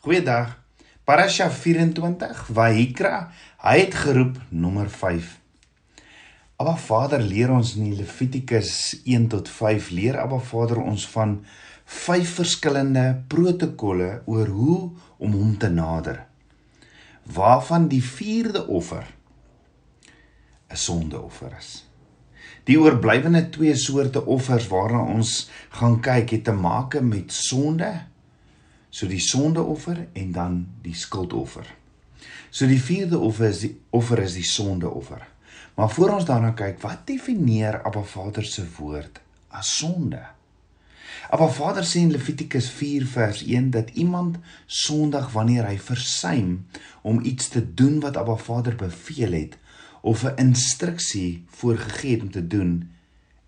Goeiedag. Parasha 24, Vayikra, hy het geroep nommer 5. Abba Vader leer ons in Levitikus 1 tot 5 leer Abba Vader ons van vyf verskillende protokolle oor hoe om hom te nader. Waarvan die 4de offer 'n sondeoffer is. Die oorblywende twee soorte offers waarna ons gaan kyk het te maak met sonde So die sondeoffer en dan die skuldoffer. So die vierde offer is die offer is die sondeoffer. Maar voor ons daarna kyk, wat definieer Abba Vader se woord as sonde? Abba Vader sê in Levitikus 4 vers 1 dat iemand sondig wanneer hy versuim om iets te doen wat Abba Vader beveel het of 'n instruksie voorgegee het om te doen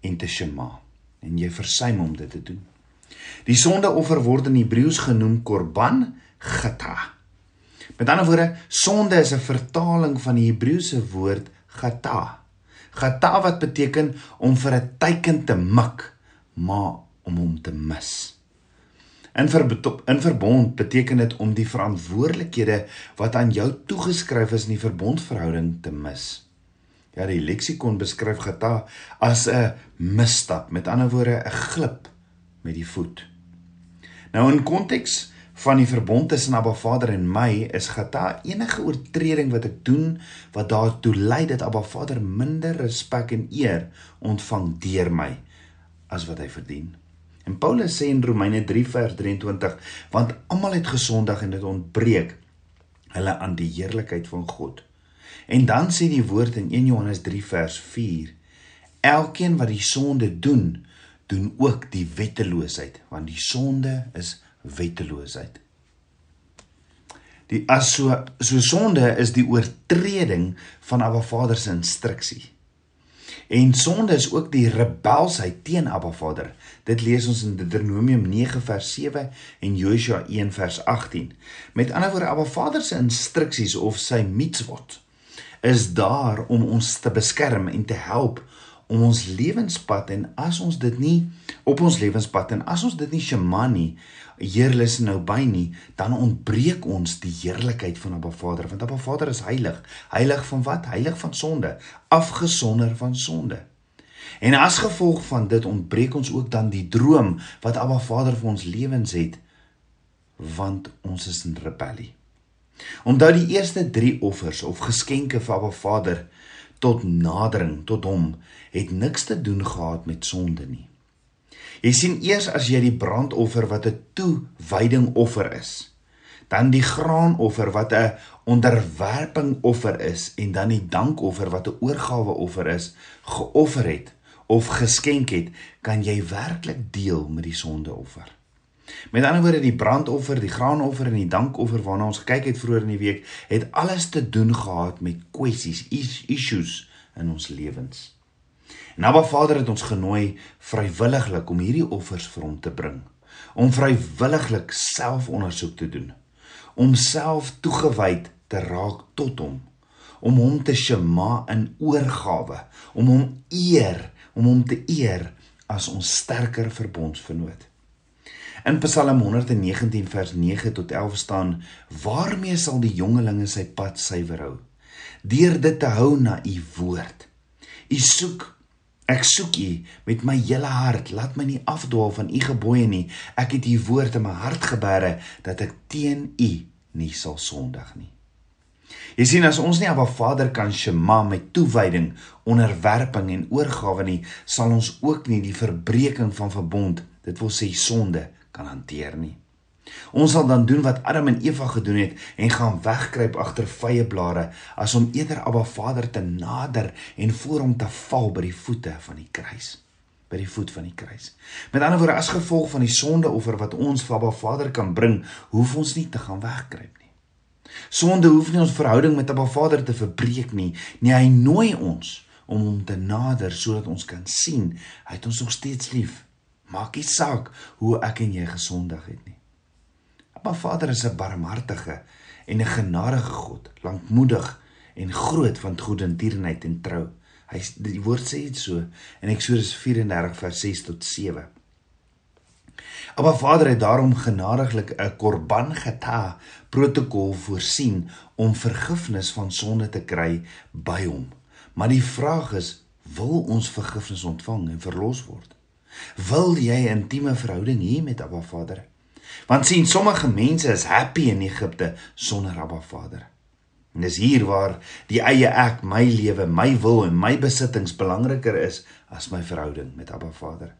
en te shema en jy versuim om dit te doen. Die sondeoffer word in Hebreëus genoem korban gata. Met ander woorde, sonde is 'n vertaling van die Hebreëse woord gata. Gata wat beteken om vir 'n teiken te mik, maar om hom te mis. In verbond, in verbond beteken dit om die verantwoordelikhede wat aan jou toegeskryf is in die verbondverhouding te mis. Ja, die leksikon beskryf gata as 'n misstap, met ander woorde 'n glip met die voet. Nou in konteks van die verbond tussen Abba Vader en my is gata enige oortreding wat ek doen wat daartoe lei dat Abba Vader minder respek en eer ontvang deur my as wat hy verdien. En Paulus sê in Romeine 3 vers 23 want almal het gesondig en dit ontbreek hulle aan die heerlikheid van God. En dan sê die woord in 1 Johannes 3 vers 4 elkeen wat die sonde doen doen ook die wetteloosheid want die sonde is wetteloosheid. Die as so so sonde is die oortreding van Abba Vader se instruksie. En sonde is ook die rebelsheid teen Abba Vader. Dit lees ons in Deuteronomium 9 vers 7 en Josua 1 vers 18. Met ander woorde Abba Vader se instruksies of sy mitzvot is daar om ons te beskerm en te help om ons lewenspad en as ons dit nie op ons lewenspad en as ons dit nie shamani heerlis nou by nie dan ontbreek ons die heerlikheid van Abba Vader want Abba Vader is heilig. Heilig van wat? Heilig van sonde. Afgesonder van sonde. En as gevolg van dit ontbreek ons ook dan die droom wat Abba Vader vir ons lewens het want ons is in rebellie. Onthou die eerste 3 offers of geskenke vir Abba Vader tot nadering tot hom het niks te doen gehad met sonde nie. Jy sien eers as jy die brandoffer wat 'n toewyding offer is, dan die graanoffer wat 'n onderwerping offer is en dan die dankoffer wat 'n oorgawe offer is, geoffer het of geskenk het, kan jy werklik deel met die sondeoffer. Met ander woorde die brandoffer, die graanoffer en die dankoffer waarna ons gekyk het vroeër in die week, het alles te doen gehad met kwessies, issues in ons lewens. En Abba Vader het ons genooi vrywilliglik om hierdie offers vir hom te bring, om vrywilliglik selfondersoek te doen, om self toegewyd te raak tot hom, om hom te shema in oorgawe, om hom eer, om hom te eer as ons sterker verbondsvernoot. In Psalm 119 vers 9 tot 11 staan: "Waarmee sal die jongelinge sy pad suiwer hou? Deur dit te hou na u woord. U soek Ek soek U met my hele hart. Laat my nie afdwaal van U gebooie nie. Ek het U woord in my hart gebeere dat ek teen U nie sal sondig nie. Jy sien as ons nie Abba Vader kan shema met toewyding, onderwerping en oorgawe nie, sal ons ook nie die verbreeking van verbond, dit wil sê sonde, kan hanteer nie. Ons sal dan doen wat Adam en Eva gedoen het en gaan wegkruip agter vye blare as om eerder Abba Vader te nader en voor hom te val by die voete van die kruis by die voet van die kruis. Met ander woorde as gevolg van die sondeoffer wat ons vir Abba Vader kan bring, hoef ons nie te gaan wegkruip nie. Sonde hoef nie ons verhouding met Abba Vader te verbreek nie. Nee, hy nooi ons om hom te nader sodat ons kan sien hy het ons nog steeds lief. Maak nie saak hoe ek en jy gesondig het nie. Abba Vader is 'n barmhartige en 'n genadige God, lankmoedig en groot van goedertierenheid en trou. Hy die woord sê dit so in Eksodus 34 vers 6 tot 7. Abba Vader het daarom genadiglik 'n korban geta protokol voorsien om vergifnis van sonde te kry by hom. Maar die vraag is, wil ons vergifnis ontvang en verlos word? Wil jy 'n intieme verhouding hê met Abba Vader? Want sien, sommige mense is happy in Egipte sonder Abba Vader. En dis hier waar die eie ek, my lewe, my wil en my besittings belangriker is as my verhouding met Abba Vader.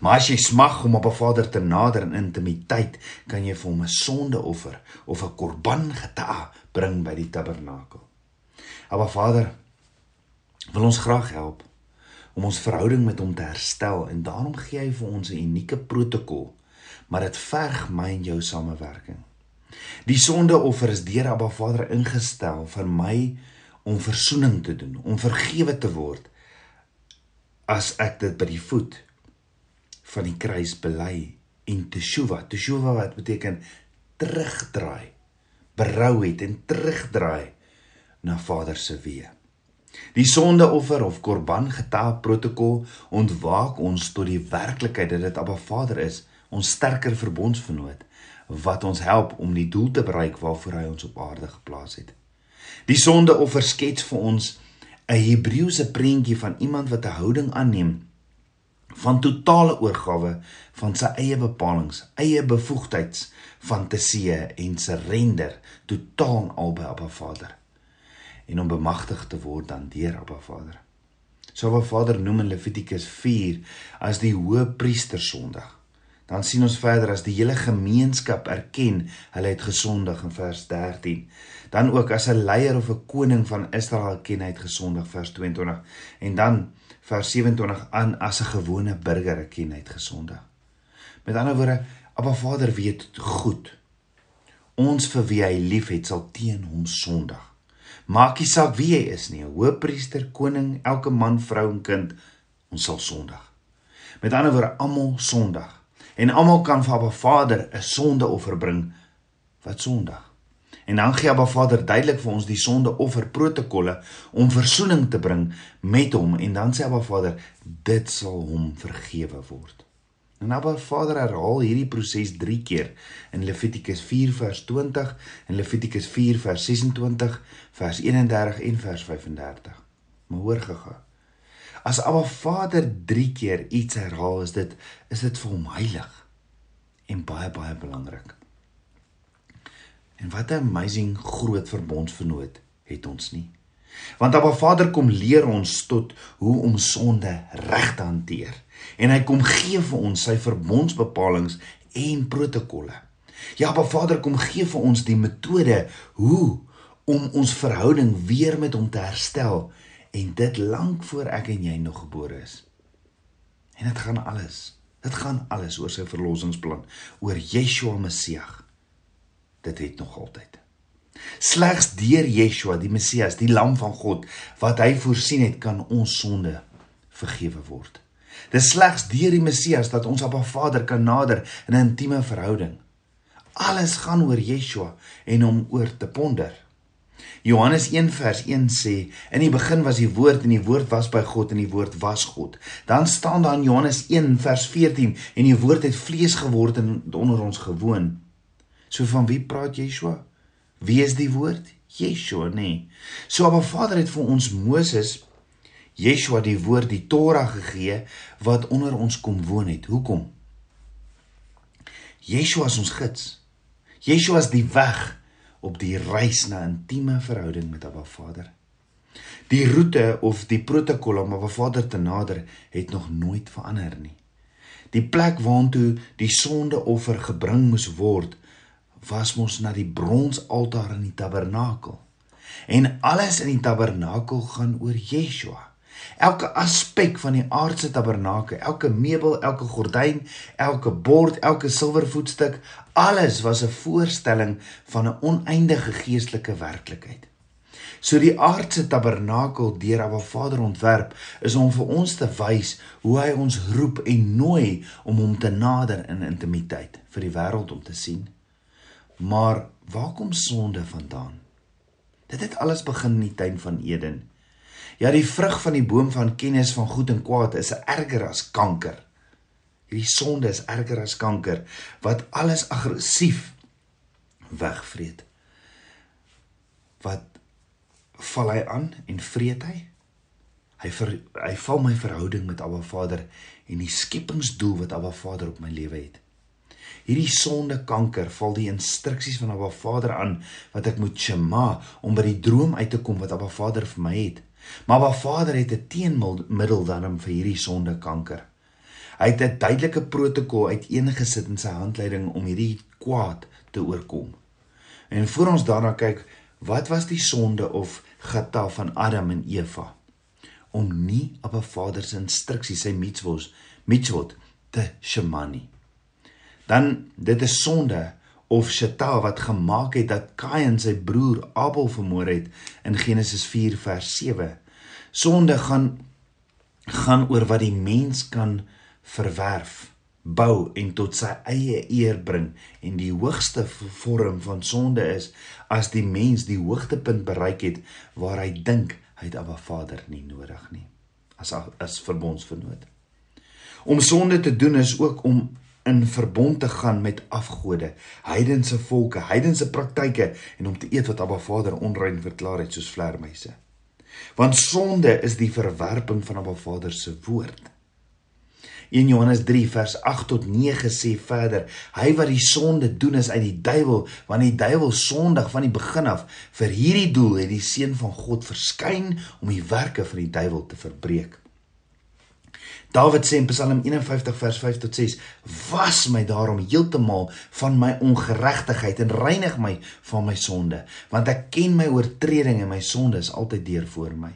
Maar as jy smag om op 'n Vader te nader in intimiteit, kan jy vir hom 'n sondeoffer of 'n korban geta bring by die tabernakel. Abba Vader wil ons graag help om ons verhouding met hom te herstel en daarom gee hy vir ons 'n unieke protokol, maar dit verg my en jou samewerking. Die sondeoffer is deur Abba Vader ingestel vir my om verzoening te doen, om vergewe te word as ek dit by die voet van die kruis bely en teshuva teshuva wat beteken terugdraai berou het en terugdraai na Vader se weë die sondeoffer of korban getaap protokol ontwaak ons tot die werklikheid dat dit Abba Vader is ons sterker verbondsvernoot wat ons help om die doel te bereik waarvoor hy ons op aarde geplaas het. Die sondeoffer skets vir ons 'n Hebreëse prentjie van iemand wat 'n houding aanneem van totale oorgawe van sy eie bepalinge, eie bevoegdheids, fantasieë en surrender totaal albei op 'n Vader en om bemagtig te word dan deur Abba Vader. So Abba Vader noem in Levitikus 4 as die hoë priester Sondag. Dan sien ons verder as die hele gemeenskap erken hulle het gesondig in vers 13. Dan ook as 'n leier of 'n koning van Israel erken hy het gesondig vers 22 en dan vers 27 aan as 'n gewone burger erken hy het gesondig. Met ander woorde, Abba Vader weet goed. Ons vir wie hy liefhet sal teen hom sondig. Maak nie saak wie jy is nie, hoëpriester, koning, elke man, vrou en kind, ons sal sondig. Met ander woorde, almal sondig. En almal kan vir Abba Vader 'n sondeoffer bring wat sondig. En dan gee Abba Vader duidelik vir ons die sondeoffer protokolle om verzoening te bring met hom en dan sê Abba Vader dit sal hom vergewe word. En Abba Vader herhaal hierdie proses 3 keer in Levitikus 4 vers 20 en Levitikus 4 vers 26, vers 31 en vers 35. Maar hoor gaga. As Abba Vader 3 keer iets herhaal, is dit is dit vir hom heilig en baie baie belangrik. En wat 'n amazing groot verbondsvernoot het ons nie. Want Abba Vader kom leer ons tot hoe om sonde reg te hanteer en hy kom gee vir ons sy verbondsbepalings en protokolle. Ja, Abba Vader kom gee vir ons die metode hoe om ons verhouding weer met hom te herstel en dit lank voor ek en jy nog gebore is. En dit gaan alles. Dit gaan alles oor sy verlossingsplan, oor Yeshua Messias. Dit het nog altyd. Slegs deur Yeshua, die Messias, die lam van God, wat hy voorsien het, kan ons sonde vergewe word. Dis slegs deur die Messias dat ons 'n Vader kan nader in 'n intieme verhouding. Alles gaan oor Yeshua en om oor te ponder. Johannes 1 vers 1 sê: In die begin was die woord en die woord was by God en die woord was God. Dan staan daar in Johannes 1 vers 14 en die woord het vlees geword en onder ons gewoon. So van wie praat Yeshua? Wie is die woord? Yeshua, nee. So Abba Vader het vir ons Moses Yeshua die woord die Torah gegee wat onder ons kom woon het. Hoekom? Yeshua is ons gids. Yeshua is die weg op die reis na intieme verhouding met Abba Vader. Die roete of die protokol om Abba Vader te nader het nog nooit verander nie. Die plek waartoe die sondeoffer gebring moes word, was mos na die bronsaltaar in die tabernakel. En alles in die tabernakel gaan oor Yeshua. Elke aspek van die aardse tabernakel, elke meubel, elke gordyn, elke bord, elke silwervoetstuk, alles was 'n voorstelling van 'n oneindige geestelike werklikheid. So die aardse tabernakel deur Abba Vader ontwerp is om vir ons te wys hoe hy ons roep en nooi om hom te nader in intimiteit vir die wêreld om te sien. Maar waar kom sonde vandaan? Dit het alles begin in die tuin van Eden. Ja, die vrug van die boom van kennis van goed en kwaad is erger as kanker. Hierdie sonde is erger as kanker wat alles aggressief wegvreet. Wat val hy aan en vreet hy? Hy ver, hy val my verhouding met Abba Vader en die skepingsdoel wat Abba Vader op my lewe het. Hierdie sonde kanker val die instruksies van Abba Vader aan wat ek moet shema om by die droom uit te kom wat Abba Vader vir my het. Maar Abba Vader het 'n teenmiddel dan vir hierdie sonde kanker. Hy het 'n duidelike protokol uiteengesit in sy handleiding om hierdie kwaad te oorkom. En voor ons daarna kyk, wat was die sonde of gata van Adam en Eva? Om nie 'n Vader se instruksies, sy mitzvos, mitzvot te shema nie dan dit is sonde of shata wat gemaak het dat Kain sy broer Abel vermoor het in Genesis 4 vers 7. Sonde gaan gaan oor wat die mens kan verwerf, bou en tot sy eie eer bring en die hoogste vorm van sonde is as die mens die hoogtepunt bereik het waar hy dink hy het Abba Vader nie nodig nie as as verbondsvernoot. Om sonde te doen is ook om in verbond te gaan met afgode, heidense volke, heidense praktyke en om te eet wat Abba Vader onrein verklaar het soos vlermuise. Want sonde is die verwerping van Abba Vader se woord. In Johannes 3 vers 8 tot 9 sê verder: Hy wat die sonde doen is uit die duiwel, want die duiwel sondig van die begin af. Vir hierdie doel het die seun van God verskyn om die werke van die duiwel te verbreek. Dawid sê in Psalm 51 vers 5 tot 6: "Was my daarom heeltemal van my ongeregtigheid en reinig my van my sonde, want ek ken my oortreding en my sonde is altyd deur voor my."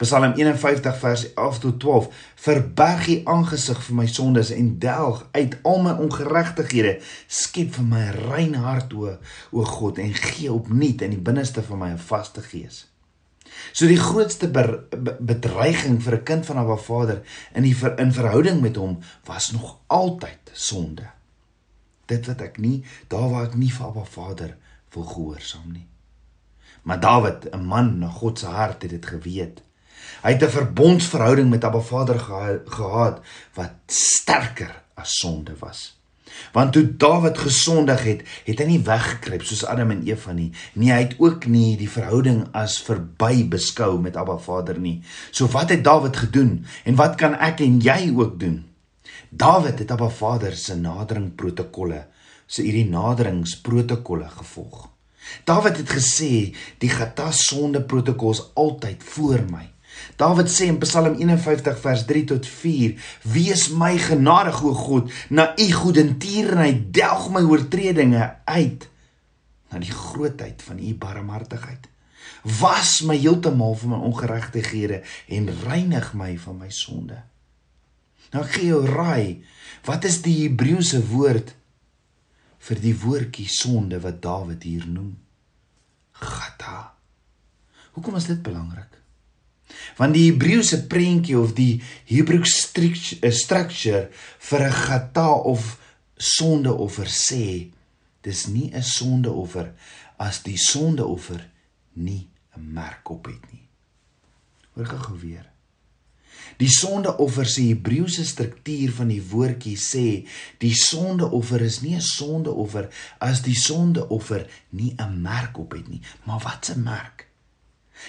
Psalm 51 vers 11 tot 12: "Verberg U aangesig vir my sondes en delg uit al my ongeregtighede, skep vir my 'n rein hart o, o God en gee opnuut in die binneste van my 'n vaste gees." So die grootste bedreiging vir 'n kind van Abba Vader in die ver, in verhouding met hom was nog altyd sonde. Dit wat ek nie daar waar ek nie vir Abba Vader wil gehoorsaam nie. Maar Dawid, 'n man na God se hart, het dit geweet. Hy het 'n verbondsverhouding met Abba Vader gehad wat sterker as sonde was. Want toe Dawid gesondig het, het hy nie weggekruip soos Adam en Eva nie. Nee, hy het ook nie die verhouding as verby beskou met Abba Vader nie. So wat het Dawid gedoen en wat kan ek en jy ook doen? Dawid het Abba Vader se nadering protokolle, se hierdie naderingsprotokolle gevolg. Dawid het gesê die getas sonde protokols altyd voor my. Dawid sê in Psalm 51 vers 3 tot 4: Wees my genadig o God, na u goedertierenheid delg my oortredinge uit na die grootheid van u barmhartigheid. Was my heeltemal van my ongeregtighede en reinig my van my sonde. Nou gee jou raai, wat is die Hebreëse woord vir die woordjie sonde wat Dawid hier noem? Gata. Hoekom is dit belangrik? Want die Hebreëse prentjie of die Hebrew eh, structure vir 'n gata of sondeoffer sê dis nie 'n sondeoffer as die sondeoffer nie 'n merk op het nie. Hoor gou weer. Die sondeoffer se Hebreëse struktuur van die woordjie sê die sondeoffer is nie 'n sondeoffer as die sondeoffer nie 'n merk op het nie. Maar wat 'n merk?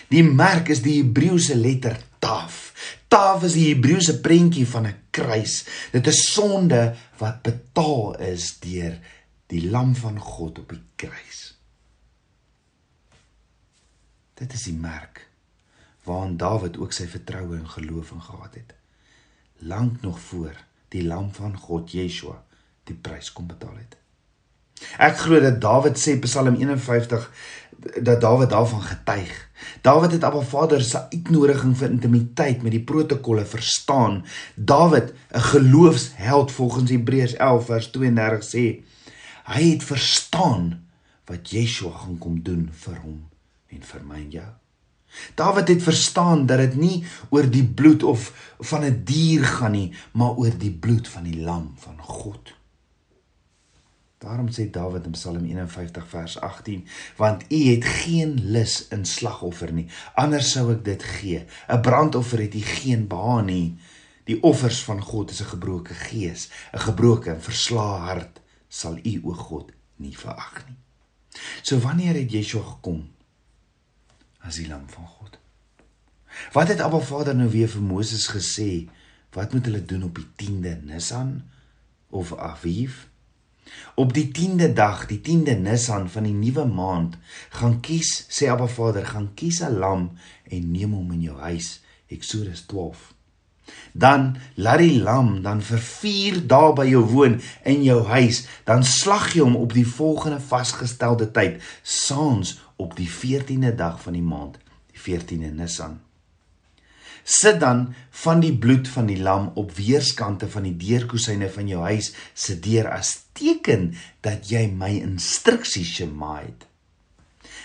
Die merk is die Hebreëse letter Taf. Taf is die Hebreëse prentjie van 'n kruis. Dit is sonde wat betaal is deur die lam van God op die kruis. Dit is die merk waaraan Dawid ook sy vertroue en geloof in gehad het. Lank nog voor die lam van God Yeshua die prys kom betaal het. Ek glo dat Dawid sê Psalm 51 dat Dawid daarvan getuig. Dawid het Abba Vader se uitnodiging vir intimiteit met die protokolle verstaan. Dawid, 'n geloofsheld volgens Hebreërs 11 vers 32 sê, hy het verstaan wat Yeshua gaan kom doen vir hom en vir my en jou. Dawid het verstaan dat dit nie oor die bloed of van 'n dier gaan nie, maar oor die bloed van die lam van God. Daarom sê Dawid in Psalm 51 vers 18: Want U het geen lus in slagoffer nie, anders sou ek dit gee. 'n Brandoffer het U geen behaag nie. Die offers van God is 'n gebroke gees, 'n gebroke en verslae hart sal U o God nie verag nie. So wanneer het Yeshua gekom as die lam van God? Wat het Abba Vader nou weer vir Moses gesê? Wat moet hulle doen op die 10de Nisan of Aviv? Op die 10de dag, die 10de Nisan van die nuwe maand, gaan kies, sê Abba Vader, gaan kies 'n lam en neem hom in jou huis. Eksodus 12. Dan laat die lam dan vir 4 dae by jou woon in jou huis, dan slag jy hom op die volgende vasgestelde tyd, saans op die 14de dag van die maand, die 14de Nisan sit dan van die bloed van die lam op weerskante van die deurkusyne van jou huis se deur as teken dat jy my instruksies gemaak het.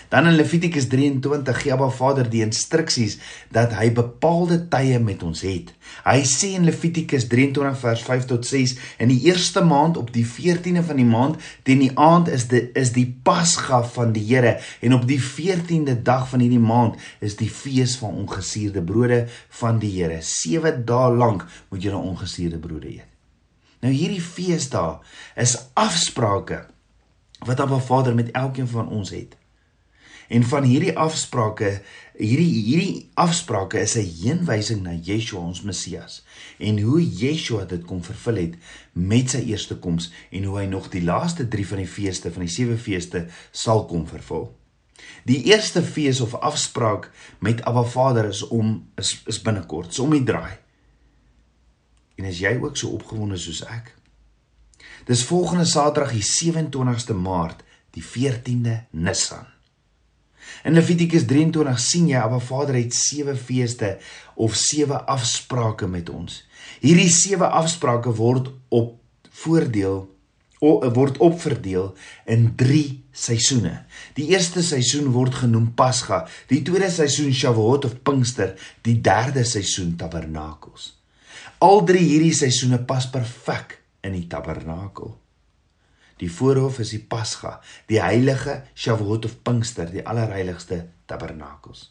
Dan in Levitikus 23 gee Abba Vader die instruksies dat hy bepaalde tye met ons het. Hy sê in Levitikus 23 vers 5 tot 6 in die eerste maand op die 14de van die maand teen die aand is dit is die Pasga van die Here en op die 14de dag van hierdie maand is die fees van ongesuurde brode van die Here. 7 dae lank moet julle ongesuurde brode eet. Nou hierdie feesdae is afsprake wat Abba Vader met elkeen van ons het. En van hierdie afsprake, hierdie hierdie afsprake is 'n heenwysing na Yeshua ons Messias en hoe Yeshua dit kom vervul het met sy eerste koms en hoe hy nog die laaste 3 van die feeste van die sewe feeste sal kom vervul. Die eerste fees of afspraak met Abba Vader is om is, is binnekort, so om die draai. En is jy ook so opgewonde soos ek? Dis volgende Saterdag die 27ste Maart, die 14de Nisan. In Levitikus 23 sien jy Abba Vader het sewe feeste of sewe afsprake met ons. Hierdie sewe afsprake word op voordeel word opverdeel in 3 seisoene. Die eerste seisoen word genoem Pasga, die tweede seisoen Shavuot of Pinkster, die derde seisoen Tabernakels. Al drie hierdie seisoene pas perfek in die tabernakel. Die voorhof is die Pasga, die heilige Shavuot of Pinkster, die allerheiligste tabernakels.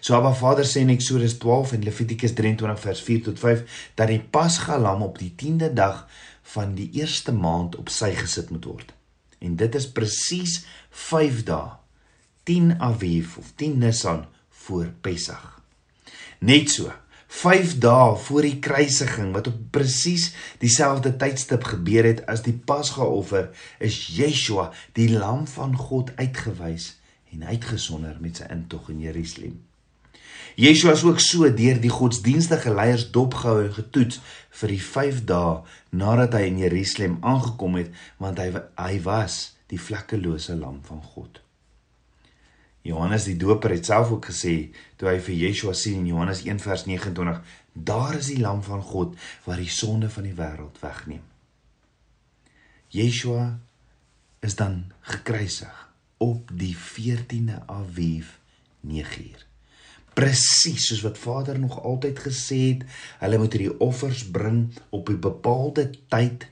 So Abba Vader sê in Eksodus 12 en Levitikus 23 vers 4 tot 5 dat die Pasga lam op die 10de dag van die eerste maand op sy gesit moet word. En dit is presies 5 dae 10 Aviv of 10 Nisan voor Pessach. Net so 5 dae voor die kruisiging wat op presies dieselfde tydstip gebeur het as die Pasgaoffer, is Yeshua, die lam van God uitgewys en uitgesonder met sy intog in Jerusalem. Yeshua is ook so deur die godsdienstige leiers dopgehou en getoets vir die 5 dae nadat hy in Jerusalem aangekom het, want hy hy was die vlekkelose lam van God. Johannes die Doper het self ook gesê toe hy vir Yeshua sien in Johannes 1 vers 29, daar is die lam van God wat die sonde van die wêreld wegneem. Yeshua is dan gekruisig op die 14de Aviv 9uur. Presies soos wat Vader nog altyd gesê het, hulle moet hierdie offers bring op 'n bepaalde tyd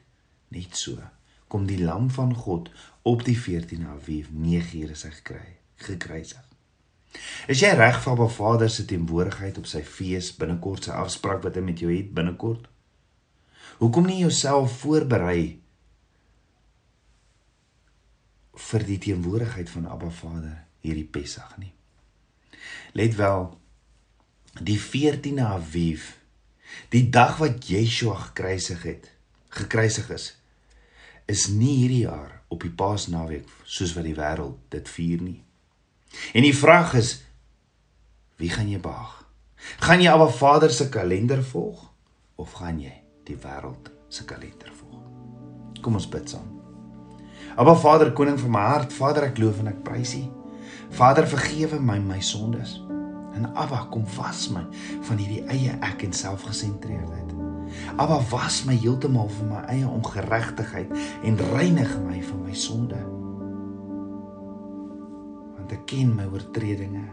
net so. Kom die lam van God op die 14de Aviv 9uur is hy gekry gekruisig. Is jy reg vir Abba Vader se teenwoordigheid op sy fees binnekort sy afspraak wat hy met jou het binnekort? Hoekom nie jouself voorberei vir die teenwoordigheid van Abba Vader hierdie Pessach nie? Let wel die 14de Aviv, die dag wat Yeshua gekruisig het, gekruisig is, is nie hierdie jaar op die Paasnaweek soos wat die wêreld dit vier nie. En die vraag is wie gaan jy behaag? Gaan jy Abba Vader se kalender volg of gaan jy die wêreld se kalender volg? Kom ons bid saam. Abba Vader, koning van my hart, Vader, ek loof en ek prys U. Vader, vergewe my my sondes. En Abba, kom was my van hierdie eie ek en selfgesentreerdheid. Abba, was my heeltemal van my eie ongeregtigheid en reinig my van my sonde want ek ken my oortredinge.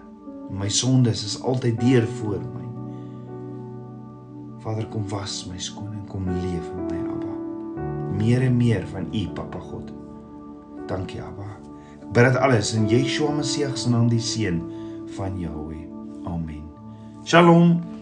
My sondes is altyd deur voor my. Vader, kom was my skoon en kom leef in my, Abba. Meer en meer van U, Papa God. Dankie, Abba. Ek bid dit alles in Yeshua Messie se naam, die seun van Jahweh. Amen. Shalom.